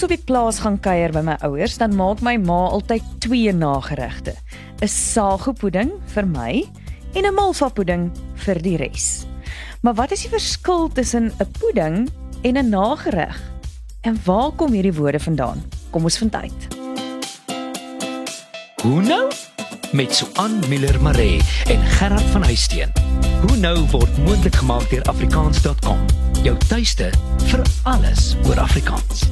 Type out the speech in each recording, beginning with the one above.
ons op die plaas gaan kuier by my ouers, dan maak my ma altyd twee nageregte. 'n Sagopudding vir my en 'n malva pudding vir die res. Maar wat is die verskil tussen 'n pudding en 'n nagereg? En waar kom hierdie woorde vandaan? Kom ons vind uit. Hoe nou? Met Suan Miller Maree en Gerard van Huisteen. Hoe nou word moontlik gemaak deur afrikaans.com. Jou tuiste vir alles oor Afrikaans.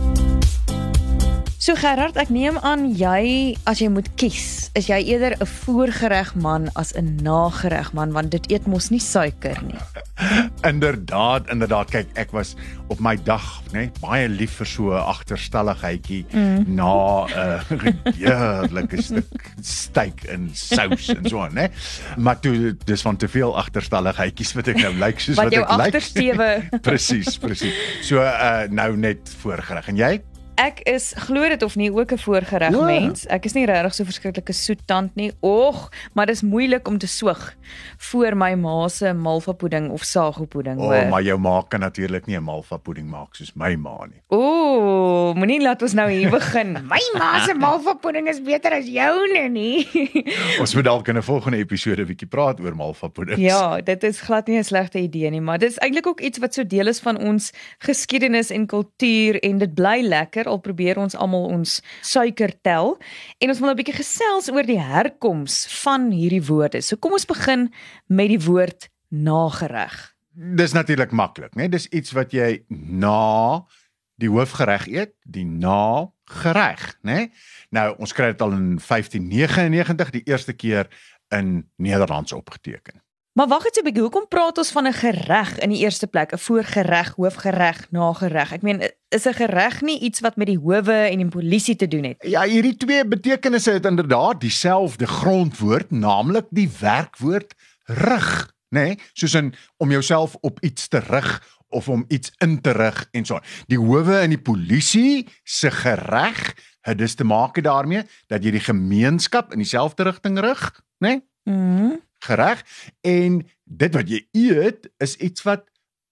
So Gerard, ek neem aan jy as jy moet kies, is jy eerder 'n voorgereg man as 'n nagereg man want dit eet mos nie suiker nie. inderdaad, inderdaad. Kyk, ek was op my dag, nê, nee, baie lief vir so 'n agterstalligheidjie mm. na 'n uh, heerlike stuk steak en sous en so aan, nê. Maar toe dis van te veel agterstalligheidjies wat ek nou lyk like, soos wat, wat ek lyk. Agtersteewe. presies, presies. So uh, nou net voorgereg. En jy? Ek is glo dit of nie ook 'n voorgereg ja. mens. Ek is nie regtig so verskriklike soet tand nie. Och, maar dis moeilik om te soog voor my ma se malva pudding of sago pudding. O, oh, maar jou ma kan natuurlik nie 'n malva pudding maak soos my ma nie. O, moenie laat ons nou hier begin. My ma se malva pudding is beter as joune nie. ons moet dalk in 'n volgende episode 'n bietjie praat oor malva puddings. Ja, dit is glad nie 'n slegte idee nie, maar dit is eintlik ook iets wat so deel is van ons geskiedenis en kultuur en dit bly lekker al probeer ons almal ons suiker tel en ons wil nou 'n bietjie gesels oor die herkoms van hierdie woorde. So kom ons begin met die woord nagereg. Dis natuurlik maklik, né? Dis iets wat jy na die hoofgereg eet, die nagereg, né? Nou ons kry dit al in 1599 die eerste keer in Nederlands opgeteken. Maar wag net 'n bietjie, hoekom praat ons van 'n gereg in die eerste plek, 'n voorgereg, hoofgereg, nagereg? Ek meen, is 'n gereg nie iets wat met die howe en die polisie te doen het? Ja, hierdie twee betekenisse het inderdaad dieselfde grondwoord, naamlik die werkwoord rig, nê? Nee? Soos in om jouself op iets te rig of om iets in te rig en so. Die howe en die polisie se gereg het dus te maak daarmee dat jy die gemeenskap in dieselfde rigting rig, nê? Nee? Mhm. Mm gereg en dit wat jy eet is iets wat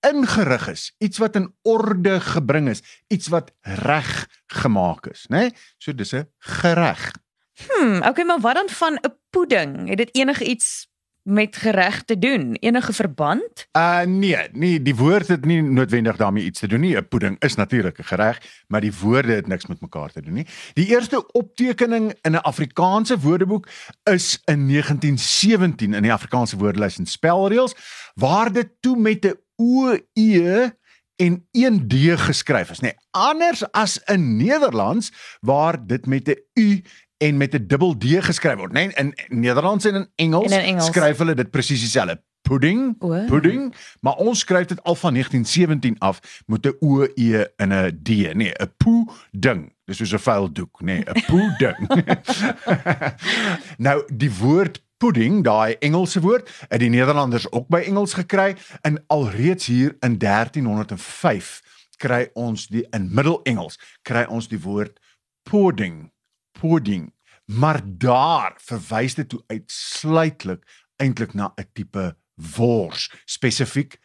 ingerig is, iets wat in orde gebring is, iets wat reg gemaak is, né? Nee? So dis 'n gereg. Hm, okay, maar wat dan van 'n pudding? Het dit enige iets met gereg te doen? Enige verband? Uh nee, nee, die woord het nie noodwendig daarmee iets te doen nie. 'n Pudding is natuurlik 'n gereg, maar die woorde het niks met mekaar te doen nie. Die eerste optekening in 'n Afrikaanse woordeboek is in 1917 in die Afrikaanse woordelys en spelreëls waar dit toe met 'n o e en 1 d geskryf is, nê. Nee, anders as in Nederlands waar dit met 'n u en met 'n dubbel D geskryf word, né? Nee, in Nederlands en in Engels, en in Engels. skryf hulle dit presies dieselfde. Pudding, o. pudding, maar ons skryf dit al van 1917 af met 'n o e in 'n d, nee, 'n pudding. Dis soos 'n vuil doek, nê, nee, 'n pudding. nou die woord pudding, daai Engelse woord, het die Nederlanders ook by Engels gekry en alreeds hier in 1305 kry ons die in Middel-Engels kry ons die woord pudding pudding, maar daar verwys dit toe uitsluitlik eintlik na 'n tipe wors, spesifiek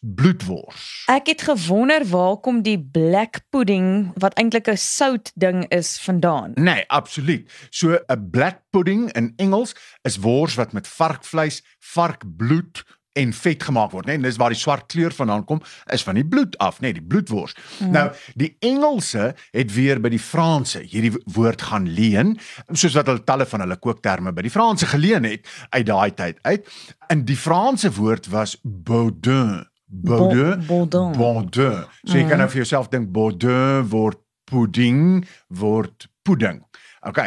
bloedwors. Ek het gewonder waar kom die black pudding wat eintlik 'n sout ding is vandaan? Nee, absoluut. So 'n black pudding in Engels is wors wat met varkvleis, varkbloed en vet gemaak word, né? Nee, dis waar die swart kleur vandaan kom, is van die bloed af, né? Nee, die bloedwors. Mm. Nou, die Engelse het weer by die Franse hierdie woord gaan leen, soos wat hulle talle van hulle kookterme by die Franse geleen het uit daai tyd uit. En die Franse woord was boudin. Boudin. Boudin. boudin. So jy mm. kan nou vir jouself dink boudin word pudding word pudding. OK.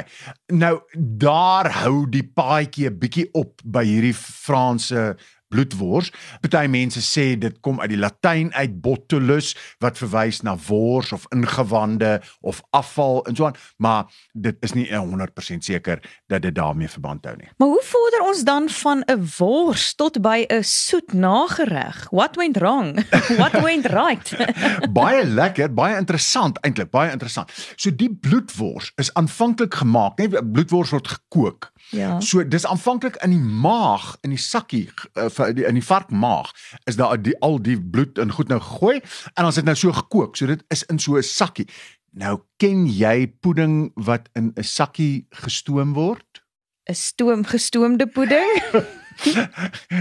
Nou daar hou die paadjie 'n bietjie op by hierdie Franse bloedwors. Party mense sê dit kom uit die Latyn uit botulus wat verwys na wors of ingewande of afval en so aan, maar dit is nie 100% seker dat dit daarmee verband hou nie. Maar hoe vorder ons dan van 'n wors tot by 'n soet nagereg? What went wrong? What went right? baie lekker, baie interessant eintlik, baie interessant. So die bloedwors is aanvanklik gemaak, net bloedwors word gekook. Ja. So dis aanvanklik in die maag, in die sakkie uh, in die varkmaag is daar die al die bloed in goed nou gegooi en is dit nou so gekook. So dit is in so 'n sakkie. Nou ken jy pudding wat in 'n sakkie gestoom word? 'n Stoom gestoomde pudding.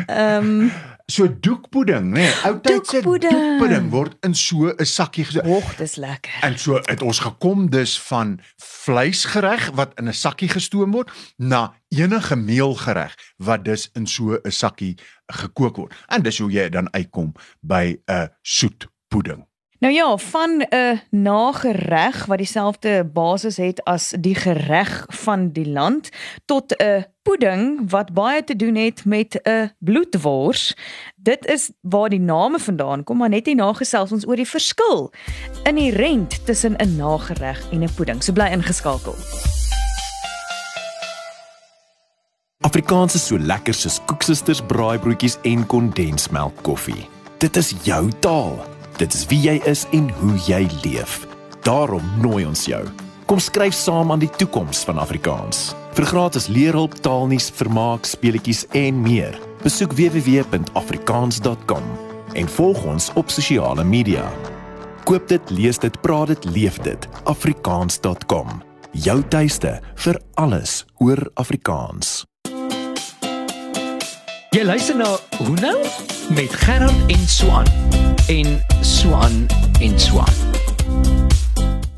Ehm um, So doekpudding, né? Nee, Oudtyd se Doekpudding. doekpudding word in so 'n sakkie gestoom. Och, dis lekker. En so het ons gekom dus van vleisgereg wat in 'n sakkie gestoom word na enige meelgereg wat dus in so 'n sakkie gekook word. En dis hoe jy dan uitkom by 'n soet pudding. Nou ja, van 'n nagereg wat dieselfde basis het as die gereg van die land tot 'n pudding wat baie te doen het met 'n bloedwors. Dit is waar die name vandaan kom, maar net nie nagesels ons oor die verskil inherënt tussen 'n nagereg en 'n pudding. So bly ingeskakel. Afrikaans is so lekker soos koeksisters, braaibroodjies en kondensmelk koffie. Dit is jou taal. Dit is wie jy is en hoe jy leef. Daarom nooi ons jou. Kom skryf saam aan die toekoms van Afrikaans. Vir gratis leerhulp, taalnuus, vermaak, speletjies en meer. Besoek www.afrikaans.com en volg ons op sosiale media. Koop dit, lees dit, praat dit, leef dit. afrikaans.com. Jou tuiste vir alles oor Afrikaans. Jy luister na Hoe nou met Gerard en Swan en Swan en Swan.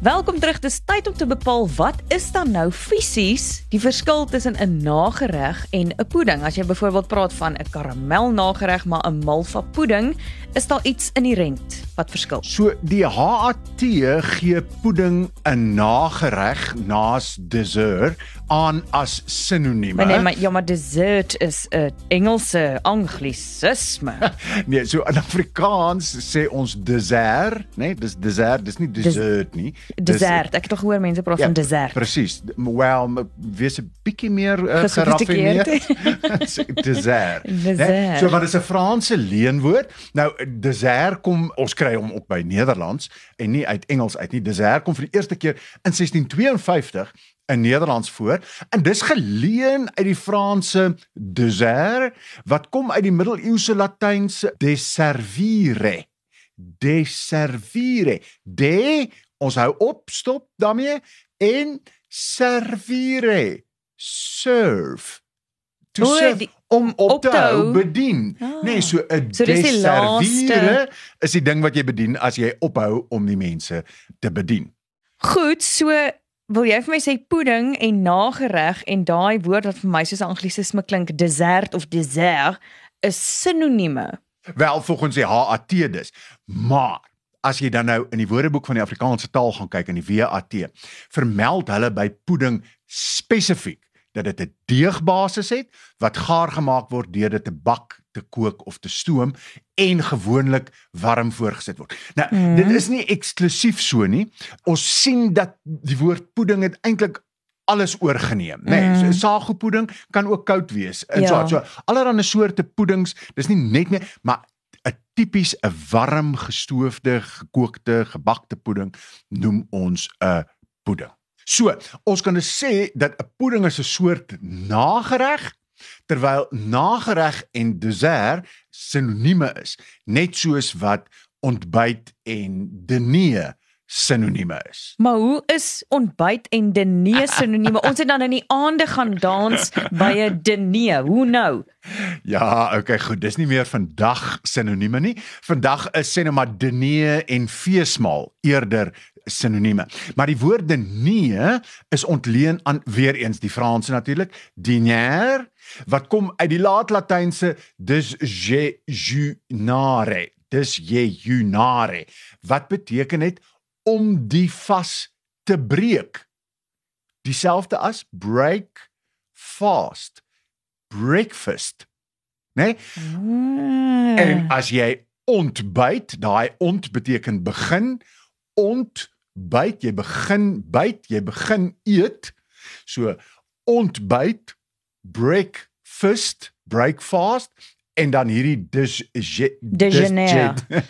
Welkom terug. Dis tyd om te bepaal wat is dan nou fisies die verskil tussen 'n nagereg en 'n pudding. As jy byvoorbeeld praat van 'n karamel nagereg maar 'n malva pudding, is daar iets inherënt wat verskil. So die HAT gee pudding 'n nagereg naas dessert aan as sinonieme. Maar nee, maar ja, maar dessert is 'n Engelse anglisisme. Nee, so in Afrikaans sê ons dessert, né? Nee, dis dessert, dis nie dessert nie. Dessert. Ek het al gehoor mense praat van dessert. Presies. Wel, wees 'n bietjie meer uh, geraffineerd. Dessert. Dessert. Nee, so wat is 'n Franse leenwoord? Nou dessert kom ons kry hom ook by Nederlands en nie uit Engels uit nie. Dessert kom vir die eerste keer in 1652 in Nederlands voor en dis geleen uit die Franse dessert wat kom uit die middeleeuse Latynse deservire. Deservire. De ons hou op, stop daarmee en servire. Serve. To O, serve die- om op, op te hou, bedien. Ah. Nee, so 'n So laaste- is die ding wat jy bedien as jy ophou om die mense te bedien. Goed, so wil jy vir my sê pudding en nagereg en daai woord wat vir my soos 'n anglisisme klink, dessert of dessert, is sinonieme. Wel volgens die HAT dus. Maar as jy dan nou in die Woordeboek van die Afrikaanse taal gaan kyk in die WAT, vermeld hulle by pudding spesifiek dat dit 'n deegbasis het wat gaar gemaak word deur dit te bak, te kook of te stoom en gewoonlik warm voorgesit word. Nou, mm. Dit is nie eksklusief so nie. Ons sien dat die woord pudding het eintlik alles oorgeneem, nê. Nee, Mm. so, sagopudding kan ook koud wees. En Ja. so so allerlei soorte puddings, dis nie net meer, maar 'n tipies 'n warm gestoofde, gekookte, gebakte pudding noem ons 'n pudding. So, ons kan dus sê dat 'n pudding is 'n soort nagereg terwyl nagereg en dessert sinonieme is, net soos wat ontbyt en diner sinonieme is. Maar hoe is ontbyt en diner sinonieme? Ons het dan in die aande gaan dans by 'n diner. Hoe nou? Ja, okay, goed. Dis nie meer vandag sinonieme nie. Vandag is sê nou maar diner en feesmaal eerder sinonieme. Maar die woord diner is ontleen aan weer eens die Franse natuurlik, diner wat kom uit die laat-Latynse dis jejunare. Dis jejunare wat beteken het om die vas te breek. Dieselfde as break fast. Breakfast. Né? Nee? Ah. En as jy ontbyt, daai ont beteken begin, ontbyt, jy begin byt, jy begin eet. So ontbyt, breakfast, breakfast en dan hierdie dis dis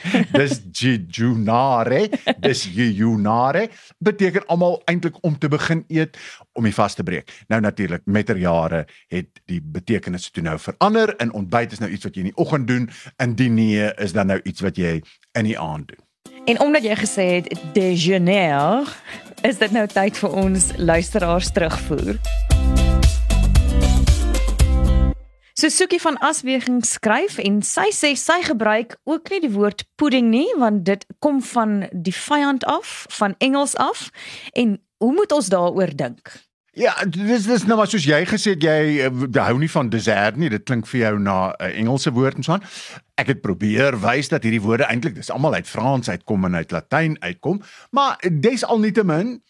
dis jejunare, dis jejunare beteken almal eintlik om te begin eet om die vas te breek. Nou natuurlik met ter jare het die betekenis toe nou verander en ontbyt is nou iets wat jy in die oggend doen en diner is dan nou iets wat jy in die aand doen. En omdat jy gesê het déjeuner, is dit nou tyd vir ons luisteraars terugvoer. So Sukie van Asweging skryf en sy sê sy gebruik ook nie die woord pudding nie want dit kom van die vyand af, van Engels af. En hoe moet ons daaroor dink? Ja, dis dis nou maar soos jy gesê het jy uh, hou nie van dessert nie. Dit klink vir jou na 'n uh, Engelse woord en so aan. Ek het probeer wys dat hierdie woorde eintlik dis almal uit Frans uitkom en uit Latyn uitkom, maar dis alnietemin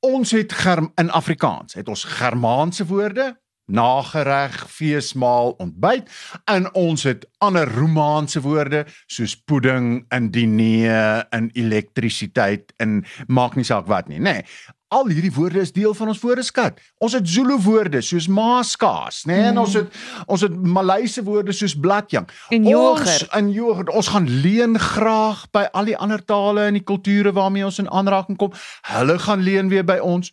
ons het germ in Afrikaans. Het ons Germaanse woorde nagereg, feesmaal, ontbyt en ons het ander Romaanse woorde soos pudding, in diner, in elektrisiteit en maak nie saak wat nie, nê. Nee, al hierdie woorde is deel van ons woordeskat. Ons het Zulu woorde soos maaskaas, nê, nee, mm. en ons het ons het Maleise woorde soos bladjang. En yoghurt. En yoghurt. Ons gaan leen graag by al die ander tale en die kulture waarmee ons in aanraking kom. Hulle gaan leen weer by ons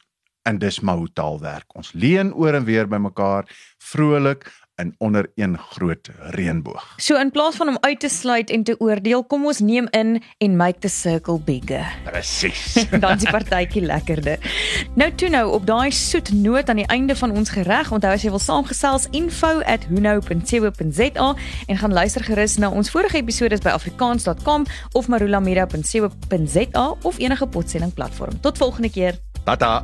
en dis maar hoe taal werk. Ons leen oor en weer by mekaar vrolik in onder een groot reënboog. So in plaas van om uit te sluit en te oordeel, kom ons neem in en make the circle bigger. Presies. Dan is die partytjie lekkerder. Nou toe nou op daai soet noot aan die einde van ons gereg, onthou as jy wil saamgesels info@hunou.co.za en gaan luister gerus na ons vorige episode by afrikaans.com of marulamedia.co.za of enige potsending platform. Tot volgende keer. Tata.